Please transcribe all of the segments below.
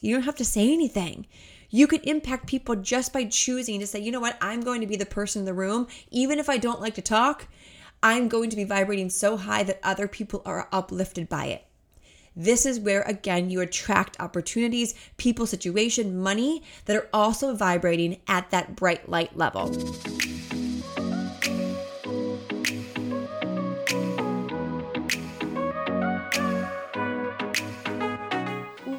You don't have to say anything. You can impact people just by choosing to say, you know what, I'm going to be the person in the room. Even if I don't like to talk, I'm going to be vibrating so high that other people are uplifted by it. This is where, again, you attract opportunities, people, situation, money that are also vibrating at that bright light level.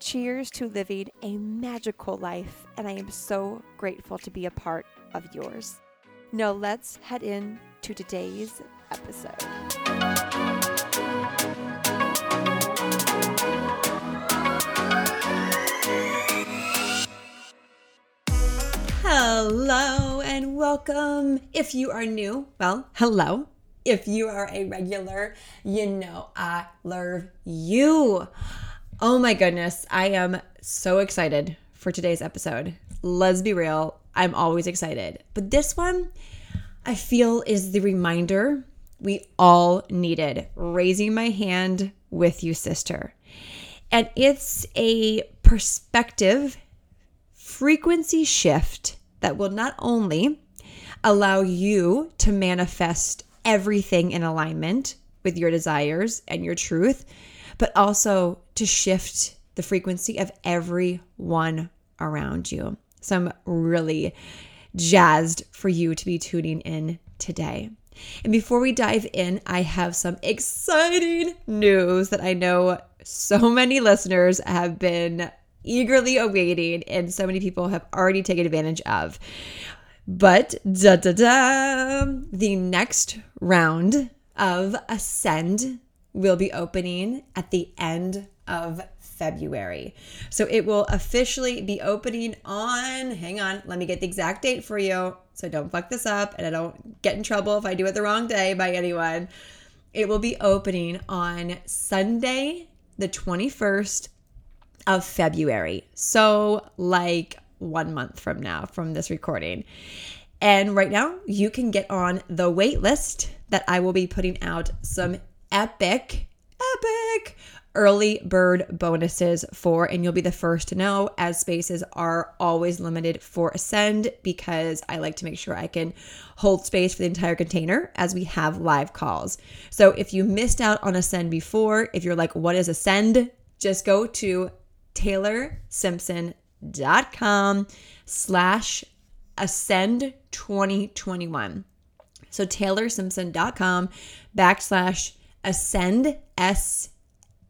Cheers to living a magical life, and I am so grateful to be a part of yours. Now, let's head in to today's episode. Hello and welcome. If you are new, well, hello. If you are a regular, you know I love you. Oh my goodness, I am so excited for today's episode. Let's be real, I'm always excited. But this one, I feel, is the reminder we all needed raising my hand with you, sister. And it's a perspective frequency shift that will not only allow you to manifest everything in alignment with your desires and your truth, but also to shift the frequency of everyone around you. So I'm really jazzed for you to be tuning in today. And before we dive in, I have some exciting news that I know so many listeners have been eagerly awaiting and so many people have already taken advantage of. But da da da, the next round of Ascend will be opening at the end of February. So it will officially be opening on, hang on, let me get the exact date for you so don't fuck this up and I don't get in trouble if I do it the wrong day by anyone. It will be opening on Sunday, the 21st of February. So, like one month from now, from this recording. And right now, you can get on the wait list that I will be putting out some epic, epic early bird bonuses for, and you'll be the first to know as spaces are always limited for Ascend because I like to make sure I can hold space for the entire container as we have live calls. So if you missed out on Ascend before, if you're like, what is Ascend? Just go to taylorsimpson.com slash ascend 2021. So taylorsimpson.com backslash Ascend S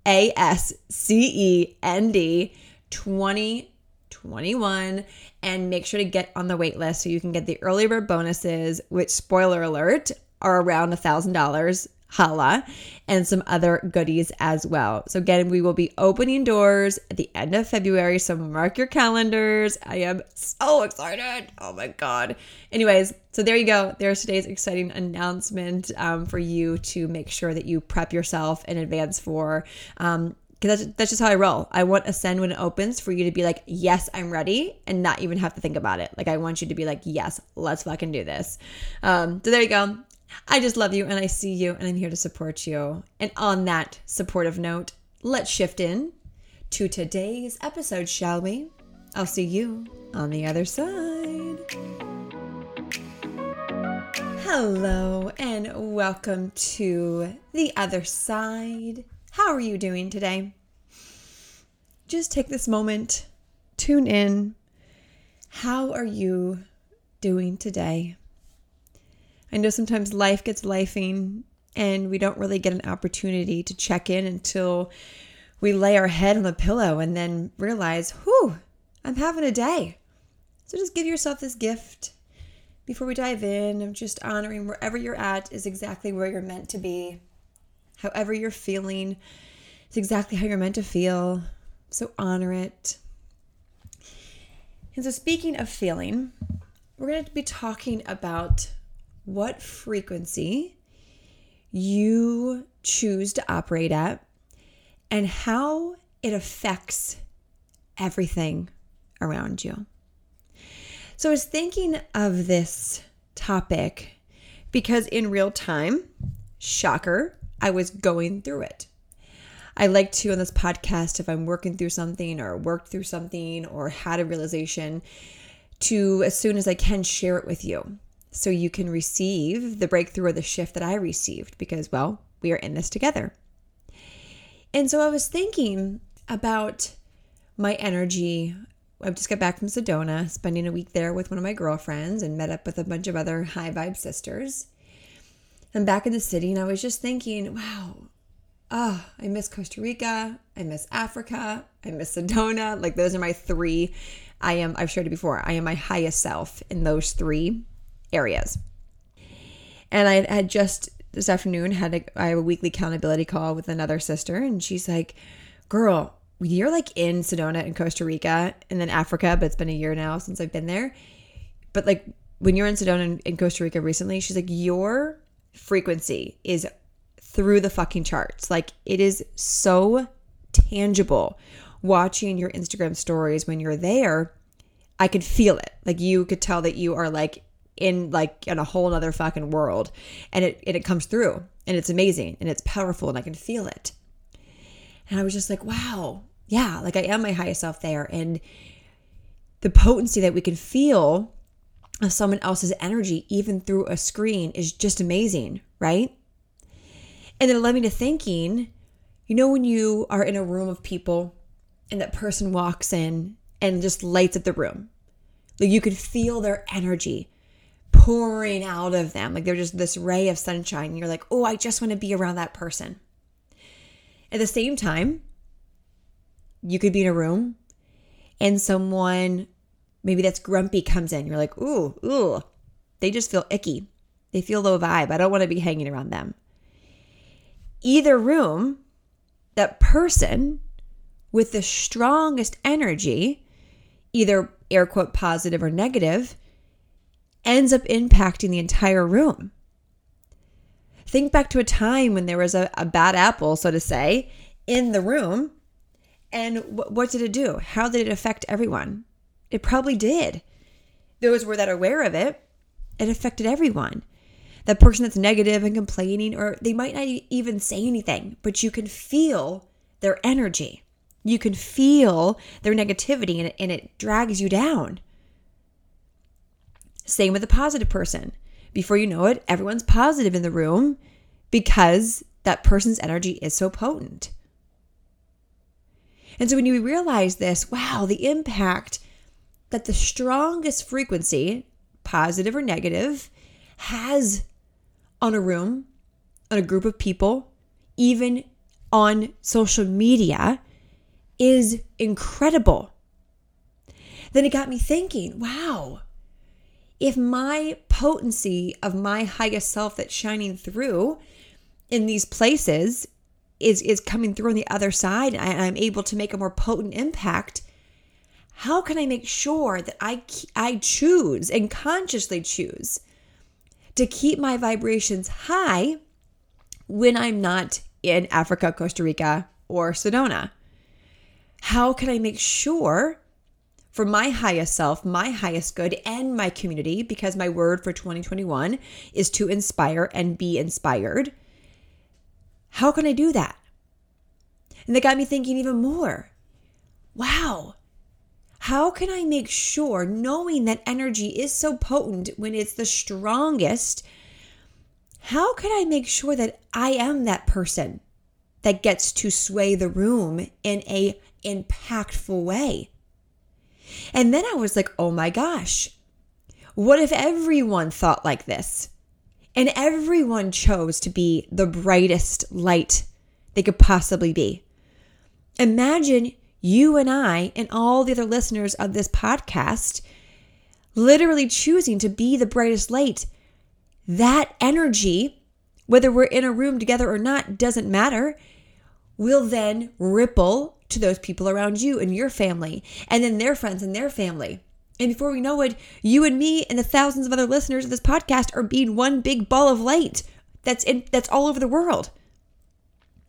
A S C E N D 2021 and make sure to get on the wait list so you can get the early bird bonuses, which spoiler alert are around a $1,000 Hala and some other goodies as well. So, again, we will be opening doors at the end of February. So, mark your calendars. I am so excited. Oh my God. Anyways, so there you go. There's today's exciting announcement um, for you to make sure that you prep yourself in advance for. Um, because that's, that's just how I roll. I want Ascend when it opens for you to be like, yes, I'm ready, and not even have to think about it. Like, I want you to be like, yes, let's fucking do this. Um, so there you go. I just love you and I see you and I'm here to support you. And on that supportive note, let's shift in to today's episode, shall we? I'll see you on the other side. Hello and welcome to the other side. How are you doing today? Just take this moment, tune in. How are you doing today? I know sometimes life gets lifing And we don't really get an opportunity to check in until we lay our head on the pillow and then realize, whew, I'm having a day. So just give yourself this gift before we dive in of just honoring wherever you're at is exactly where you're meant to be. However, you're feeling, it's exactly how you're meant to feel. So honor it. And so, speaking of feeling, we're going to be talking about what frequency you choose to operate at and how it affects everything around you. So I was thinking of this topic because in real time, shocker, I was going through it. I like to on this podcast, if I'm working through something or worked through something or had a realization, to as soon as I can share it with you so you can receive the breakthrough or the shift that I received because, well, we are in this together. And so I was thinking about my energy. I just got back from Sedona, spending a week there with one of my girlfriends and met up with a bunch of other high vibe sisters. I'm back in the city and I was just thinking, wow, oh, I miss Costa Rica. I miss Africa. I miss Sedona. Like those are my three. I am, I've shared it before, I am my highest self in those three areas. And I had just this afternoon had a, I have a weekly accountability call with another sister, and she's like, "Girl, you're like in Sedona and Costa Rica, and then Africa, but it's been a year now since I've been there. But like when you're in Sedona and in Costa Rica recently, she's like, your frequency is through the fucking charts. Like it is so tangible watching your Instagram stories when you're there. I could feel it. Like you could tell that you are like in like in a whole other fucking world and it and it comes through and it's amazing and it's powerful and I can feel it. And I was just like, wow, yeah, like I am my highest self there. And the potency that we can feel of someone else's energy, even through a screen, is just amazing, right? And then it led me to thinking, you know, when you are in a room of people and that person walks in and just lights up the room, like you could feel their energy pouring out of them. Like they're just this ray of sunshine. You're like, oh, I just want to be around that person. At the same time, you could be in a room and someone maybe that's grumpy comes in. You're like, ooh, ooh, they just feel icky. They feel low vibe. I don't want to be hanging around them. Either room, that person with the strongest energy, either air quote positive or negative, ends up impacting the entire room. Think back to a time when there was a, a bad apple, so to say, in the room. And what did it do? How did it affect everyone? It probably did. Those were that aware of it, it affected everyone. That person that's negative and complaining, or they might not even say anything, but you can feel their energy. You can feel their negativity and it, and it drags you down. Same with a positive person. Before you know it, everyone's positive in the room because that person's energy is so potent. And so when you realize this, wow, the impact that the strongest frequency, positive or negative, has on a room, on a group of people, even on social media is incredible. Then it got me thinking, wow, if my potency of my highest self that's shining through in these places is is coming through on the other side and I'm able to make a more potent impact, how can I make sure that I I choose and consciously choose to keep my vibrations high when I'm not in Africa, Costa Rica, or Sedona? How can I make sure for my highest self, my highest good, and my community, because my word for 2021 is to inspire and be inspired. How can I do that? And that got me thinking even more wow, how can I make sure, knowing that energy is so potent when it's the strongest, how can I make sure that I am that person that gets to sway the room in a impactful way? And then I was like, oh my gosh, what if everyone thought like this? And everyone chose to be the brightest light they could possibly be. Imagine you and I and all the other listeners of this podcast literally choosing to be the brightest light. That energy, whether we're in a room together or not, doesn't matter, will then ripple to those people around you and your family, and then their friends and their family. And before we know it, you and me and the thousands of other listeners of this podcast are being one big ball of light that's in that's all over the world.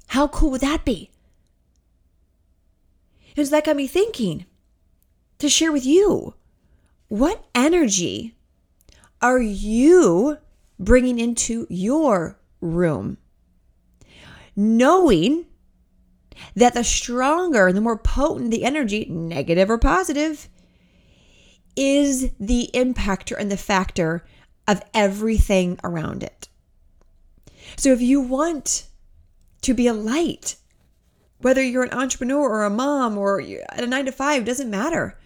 How cool would that be? And so that got me thinking to share with you what energy are you bringing into your room? Knowing that the stronger the more potent the energy, negative or positive, is the impactor and the factor of everything around it. So if you want to be a light, whether you're an entrepreneur or a mom or at a nine to five, doesn't matter.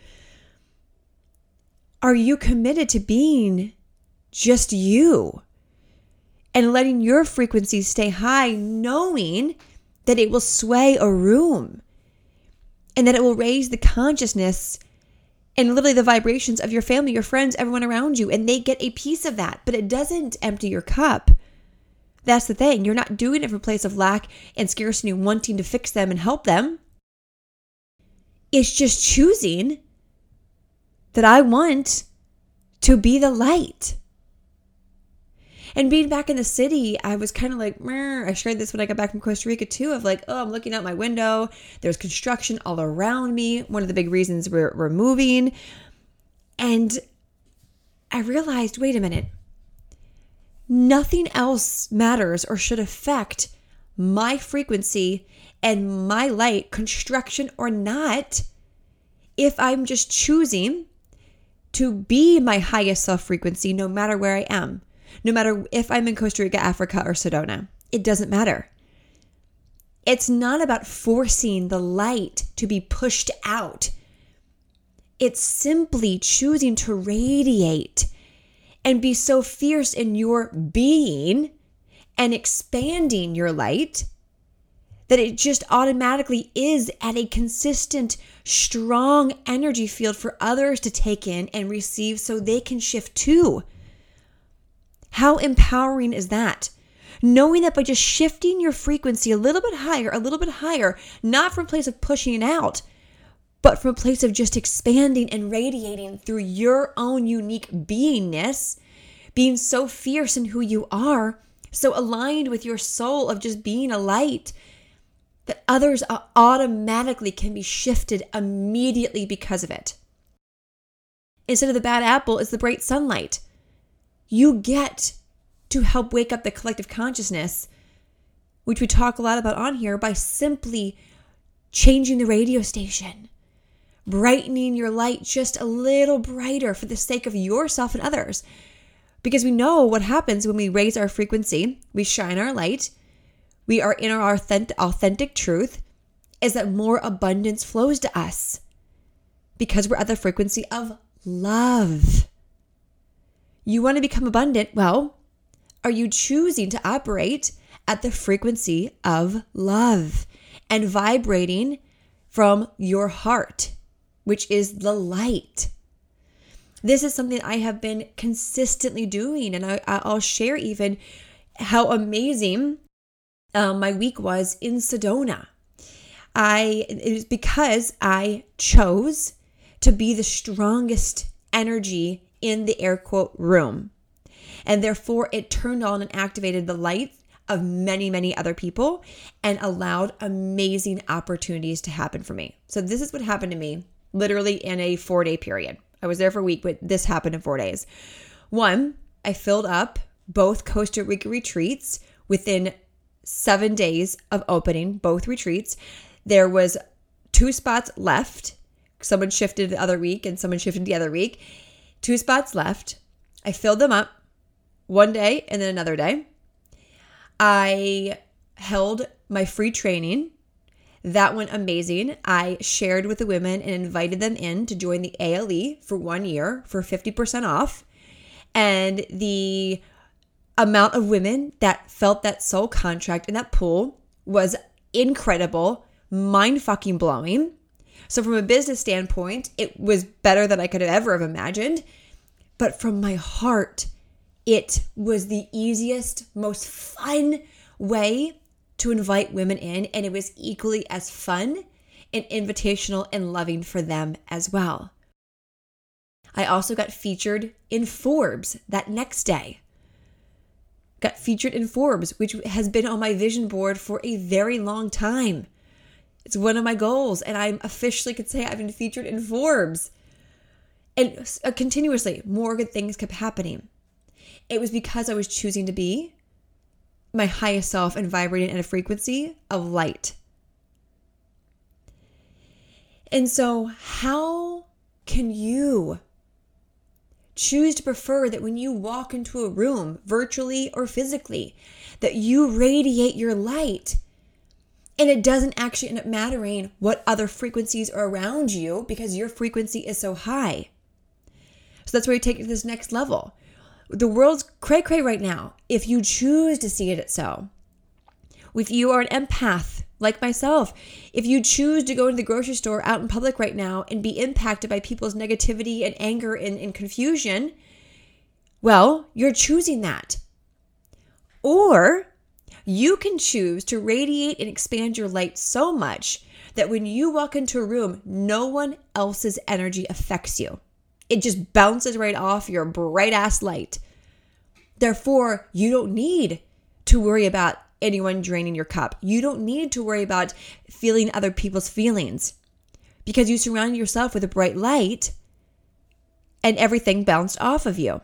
Are you committed to being just you and letting your frequency stay high, knowing that it will sway a room and that it will raise the consciousness and literally the vibrations of your family, your friends, everyone around you, and they get a piece of that, but it doesn't empty your cup. That's the thing. You're not doing it from a place of lack and scarcity, wanting to fix them and help them. It's just choosing that I want to be the light. And being back in the city, I was kind of like, Meh. I shared this when I got back from Costa Rica too, of like, oh, I'm looking out my window. There's construction all around me. One of the big reasons we're, we're moving. And I realized, wait a minute, nothing else matters or should affect my frequency and my light, construction or not, if I'm just choosing to be my highest self frequency no matter where I am no matter if I'm in Costa Rica, Africa, or Sedona. It doesn't matter. It's not about forcing the light to be pushed out. It's simply choosing to radiate and be so fierce in your being and expanding your light that it just automatically is at a consistent, strong energy field for others to take in and receive so they can shift too. How empowering is that? Knowing that by just shifting your frequency a little bit higher, a little bit higher, not from a place of pushing it out, but from a place of just expanding and radiating through your own unique beingness, being so fierce in who you are, so aligned with your soul of just being a light that others automatically can be shifted immediately because of it. Instead of the bad apple, is the bright sunlight you get to help wake up the collective consciousness, which we talk a lot about on here, by simply changing the radio station, brightening your light just a little brighter for the sake of yourself and others. Because we know what happens when we raise our frequency, we shine our light, we are in our authentic, authentic truth, is that more abundance flows to us because we're at the frequency of love. You want to become abundant? Well, are you choosing to operate at the frequency of love and vibrating from your heart, which is the light? This is something I have been consistently doing, and I, will share even how amazing um, my week was in Sedona. I it was because I chose to be the strongest energy in the air quote room. And therefore, it turned on and activated the light of many, many other people and allowed amazing opportunities to happen for me. So, this is what happened to me literally in a four day period. I was there for a week, but this happened in four days. One, I filled up both Costa Rica retreats within seven days of opening both retreats. There was two spots left. Someone shifted the other week and someone shifted the other week two spots left. I filled them up one day and then another day. I held my free training. That went amazing. I shared with the women and invited them in to join the ALE for one year for 50% off. And the amount of women that felt that soul contract in that pool was incredible, mind fucking blowing. So, from a business standpoint, it was better than I could have ever have imagined. But from my heart, it was the easiest, most fun way to invite women in. And it was equally as fun and invitational and loving for them as well. I also got featured in Forbes that next day. Got featured in Forbes, which has been on my vision board for a very long time. It's one of my goals, and I'm officially could say I've been featured in Forbes. And uh, continuously, more good things kept happening. It was because I was choosing to be my highest self and vibrating at a frequency of light. And so, how can you choose to prefer that when you walk into a room, virtually or physically, that you radiate your light? And it doesn't actually end up mattering what other frequencies are around you because your frequency is so high. So that's where you take it to this next level. The world's cray cray right now if you choose to see it so. If you are an empath like myself, if you choose to go into the grocery store out in public right now and be impacted by people's negativity and anger and, and confusion, well, you're choosing that. Or you can choose to radiate and expand your light so much that when you walk into a room, no one else's energy affects you. It just bounces right off your bright ass light. Therefore, you don't need to worry about anyone draining your cup. You don't need to worry about feeling other people's feelings because you surround yourself with a bright light and everything bounced off of you.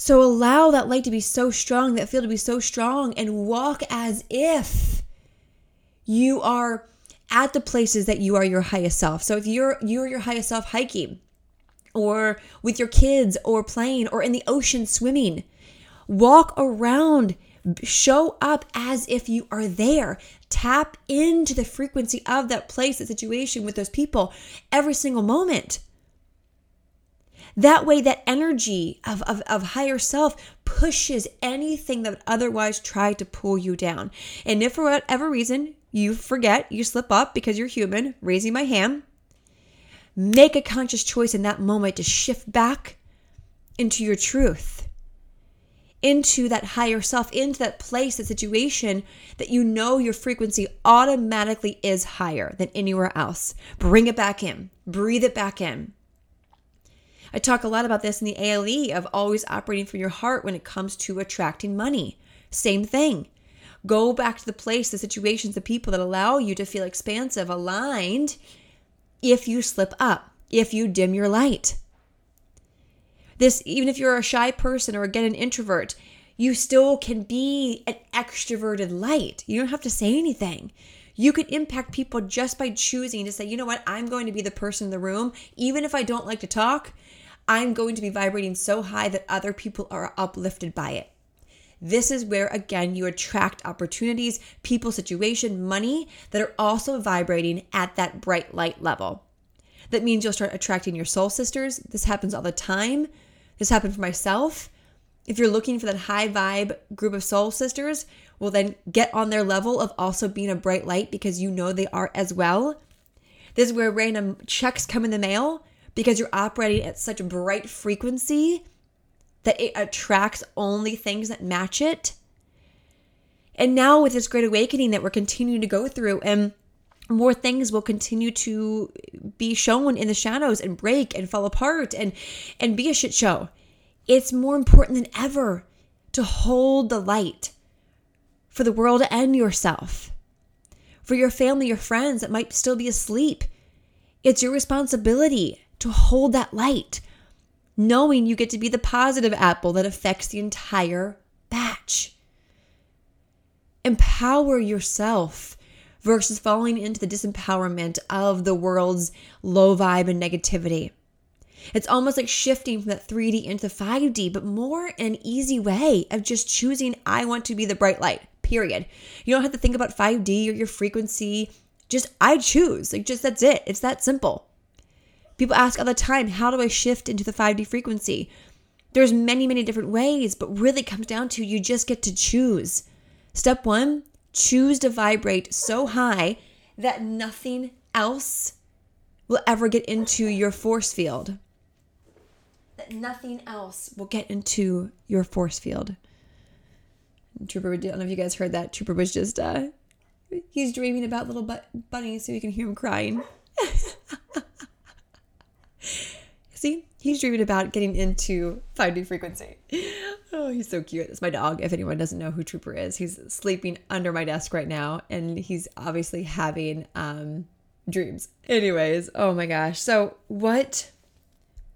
So allow that light to be so strong, that feel to be so strong, and walk as if you are at the places that you are your highest self. So if you're you're your highest self hiking, or with your kids, or playing, or in the ocean swimming, walk around, show up as if you are there. Tap into the frequency of that place, that situation with those people every single moment. That way, that energy of, of, of higher self pushes anything that would otherwise try to pull you down. And if for whatever reason you forget, you slip up because you're human, raising my hand, make a conscious choice in that moment to shift back into your truth, into that higher self, into that place, that situation that you know your frequency automatically is higher than anywhere else. Bring it back in, breathe it back in. I talk a lot about this in the ALE of always operating from your heart when it comes to attracting money. Same thing. Go back to the place, the situations, the people that allow you to feel expansive, aligned if you slip up, if you dim your light. This, even if you're a shy person or again an introvert, you still can be an extroverted light. You don't have to say anything. You can impact people just by choosing to say, you know what, I'm going to be the person in the room. Even if I don't like to talk, I'm going to be vibrating so high that other people are uplifted by it. This is where, again, you attract opportunities, people, situation, money that are also vibrating at that bright light level. That means you'll start attracting your soul sisters. This happens all the time. This happened for myself. If you're looking for that high vibe group of soul sisters, well, then get on their level of also being a bright light because you know they are as well. This is where random checks come in the mail because you're operating at such a bright frequency that it attracts only things that match it. And now, with this great awakening that we're continuing to go through, and more things will continue to be shown in the shadows and break and fall apart and and be a shit show. It's more important than ever to hold the light for the world and yourself. For your family, your friends that might still be asleep. It's your responsibility to hold that light, knowing you get to be the positive apple that affects the entire batch. Empower yourself versus falling into the disempowerment of the world's low vibe and negativity. It's almost like shifting from that 3D into the 5D, but more in an easy way of just choosing, I want to be the bright light, period. You don't have to think about 5D or your frequency. Just, I choose. Like, just that's it. It's that simple. People ask all the time, how do I shift into the 5D frequency? There's many, many different ways, but really comes down to you just get to choose. Step one, choose to vibrate so high that nothing else will ever get into your force field. That nothing else will get into your force field. Trooper, I don't know if you guys heard that. Trooper was just, uh, he's dreaming about little but- bunnies so you can hear him crying. See, he's dreaming about getting into 5D frequency. Oh, he's so cute. It's my dog. If anyone doesn't know who Trooper is, he's sleeping under my desk right now, and he's obviously having um, dreams. Anyways, oh my gosh. So, what,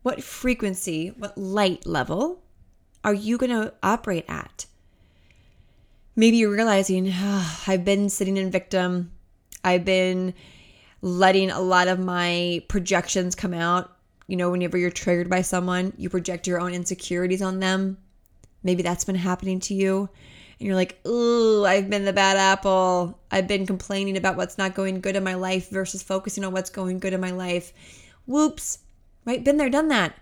what frequency, what light level are you going to operate at? Maybe you're realizing oh, I've been sitting in victim. I've been letting a lot of my projections come out. You know, whenever you're triggered by someone, you project your own insecurities on them. Maybe that's been happening to you. And you're like, ooh, I've been the bad apple. I've been complaining about what's not going good in my life versus focusing on what's going good in my life. Whoops. Right? Been there, done that.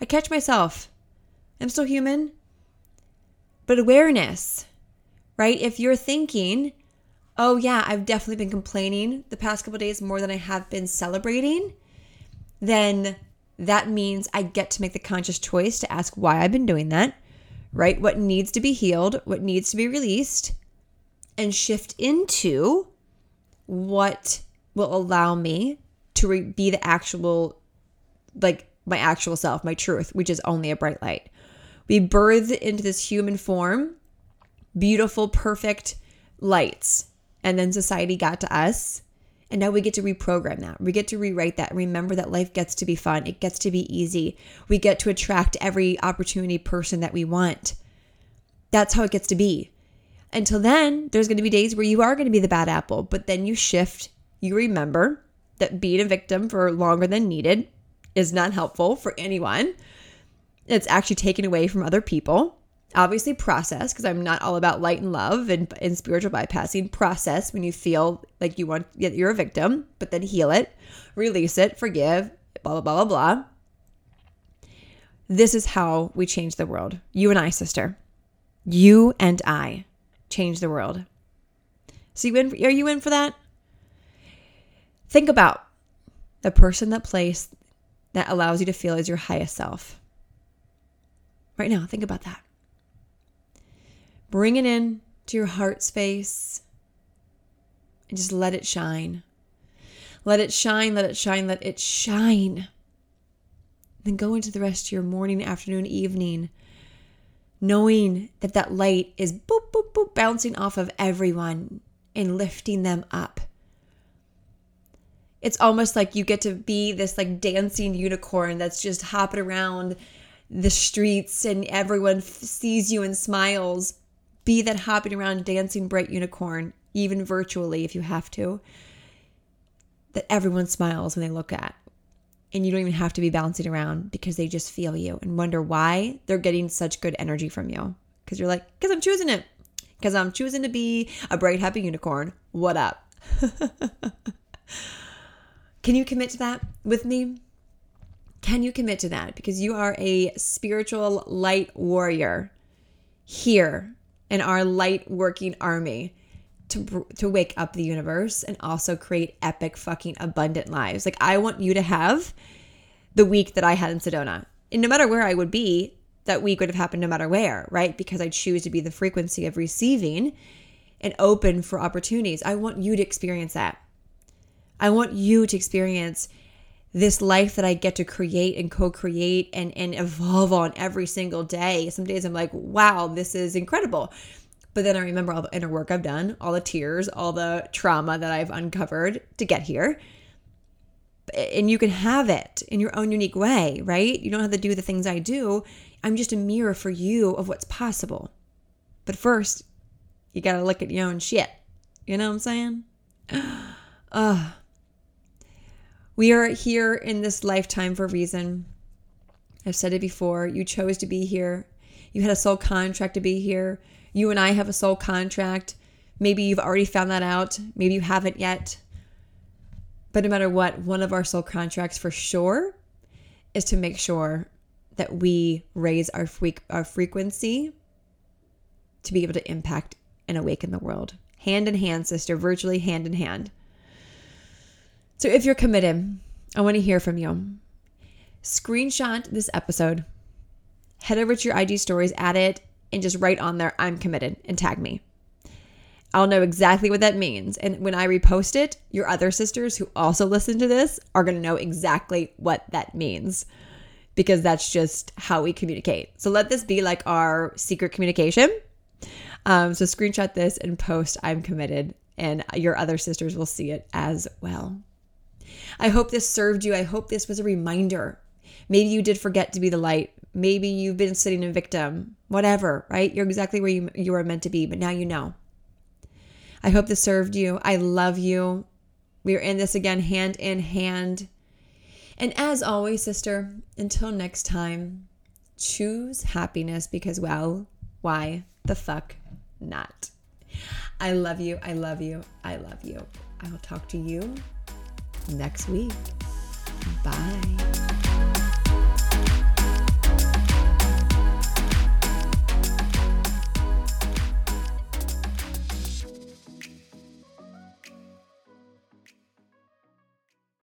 I catch myself. I'm still human. But awareness, right? If you're thinking, oh, yeah, I've definitely been complaining the past couple days more than I have been celebrating, then that means I get to make the conscious choice to ask why I've been doing that, right? What needs to be healed, what needs to be released, and shift into what will allow me to re- be the actual, like my actual self, my truth, which is only a bright light. We birthed into this human form, beautiful, perfect lights. And then society got to us and now we get to reprogram that. We get to rewrite that. Remember that life gets to be fun. It gets to be easy. We get to attract every opportunity person that we want. That's how it gets to be. Until then, there's going to be days where you are going to be the bad apple, but then you shift. You remember that being a victim for longer than needed is not helpful for anyone. It's actually taken away from other people obviously process because i'm not all about light and love and, and spiritual bypassing. Process when you feel like you want you're a victim but then heal it release it forgive blah blah blah blah blah. This is how we change the world. You and i sister. You and i change the world. So you in are you in for that? Think about the person that place that allows you to feel as your highest self. Right now think about that Bring it in to your heart space and just let it shine. Let it shine, let it shine, let it shine. Then go into the rest of your morning, afternoon, evening, knowing that that light is boop, boop, boop, bouncing off of everyone and lifting them up. It's almost like you get to be this like dancing unicorn that's just hopping around the streets and everyone sees you and smiles be that hopping around dancing bright unicorn, even virtually if you have to, that everyone smiles when they look at. And you don't even have to be bouncing around because they just feel you and wonder why they're getting such good energy from you. Because you're like, because I'm choosing it. Because I'm choosing to be a bright, happy unicorn. What up? Can you commit to that with me? Can you commit to that? Because you are a spiritual light warrior here in our light working army to to wake up the universe and also create epic fucking abundant lives. Like I want you to have the week that I had in Sedona. And no matter where I would be, that week would have happened no matter where, right? Because I choose to be the frequency of receiving and open for opportunities. I want you to experience that. I want you to experience this life that I get to create and co-create and and evolve on every single day. Some days I'm like, wow, this is incredible. But then I remember all the inner work I've done, all the tears, all the trauma that I've uncovered to get here. And you can have it in your own unique way, right? You don't have to do the things I do. I'm just a mirror for you of what's possible. But first, you got to look at your own shit. You know what I'm saying? Ugh. We are here in this lifetime for a reason. I've said it before. You chose to be here. You had a soul contract to be here. You and I have a soul contract. Maybe you've already found that out. Maybe you haven't yet. But no matter what, one of our soul contracts for sure is to make sure that we raise our, fre- our frequency to be able to impact and awaken the world. Hand in hand, sister, virtually hand in hand. So if you're committed, I want to hear from you. Screenshot this episode, head over to your IG stories, add it, and just write on there, I'm committed, and tag me. I'll know exactly what that means. And when I repost it, your other sisters who also listen to this are going to know exactly what that means because that's just how we communicate. So let this be like our secret communication. Um, so screenshot this and post I'm committed, and your other sisters will see it as well. I hope this served you. I hope this was a reminder. Maybe you did forget to be the light. Maybe you've been sitting a victim, whatever, right? You're exactly where you, you are meant to be, but now you know. I hope this served you. I love you. We are in this again hand in hand. And as always, sister, until next time, choose happiness because, well, why the fuck not? I love you. I love you. I love you. I will talk to you next week. Bye.